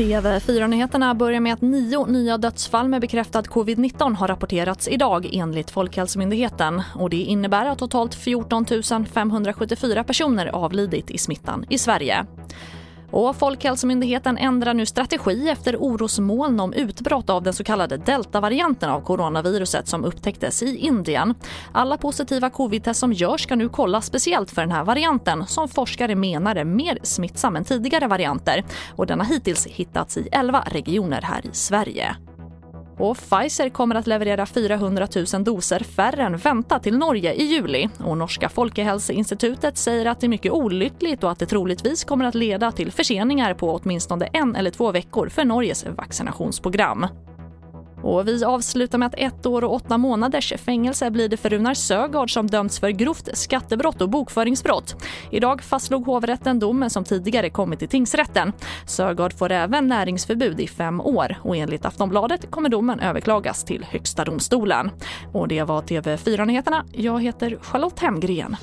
TV4-nyheterna börjar med att nio nya dödsfall med bekräftad covid-19 har rapporterats idag enligt Folkhälsomyndigheten. Och det innebär att totalt 14 574 personer avlidit i smittan i Sverige. Och Folkhälsomyndigheten ändrar nu strategi efter orosmoln om utbrott av den så kallade deltavarianten av coronaviruset som upptäcktes i Indien. Alla positiva covid-test som görs ska nu kollas speciellt för den här varianten som forskare menar är mer smittsam än tidigare varianter. Och den har hittills hittats i 11 regioner här i Sverige. Och Pfizer kommer att leverera 400 000 doser färre än väntat till Norge i juli. Och norska Folkhälsoinstitutet säger att det är mycket olyckligt och att det troligtvis kommer att leda till förseningar på åtminstone en eller två veckor för Norges vaccinationsprogram. Och vi avslutar med att ett år och åtta månaders fängelse blir det för Runar Sögaard som dömts för grovt skattebrott och bokföringsbrott. Idag fastslog hovrätten domen som tidigare kommit till tingsrätten. Sögaard får även näringsförbud i fem år och enligt Aftonbladet kommer domen överklagas till Högsta domstolen. Och det var TV4-nyheterna. Jag heter Charlotte Hemgren.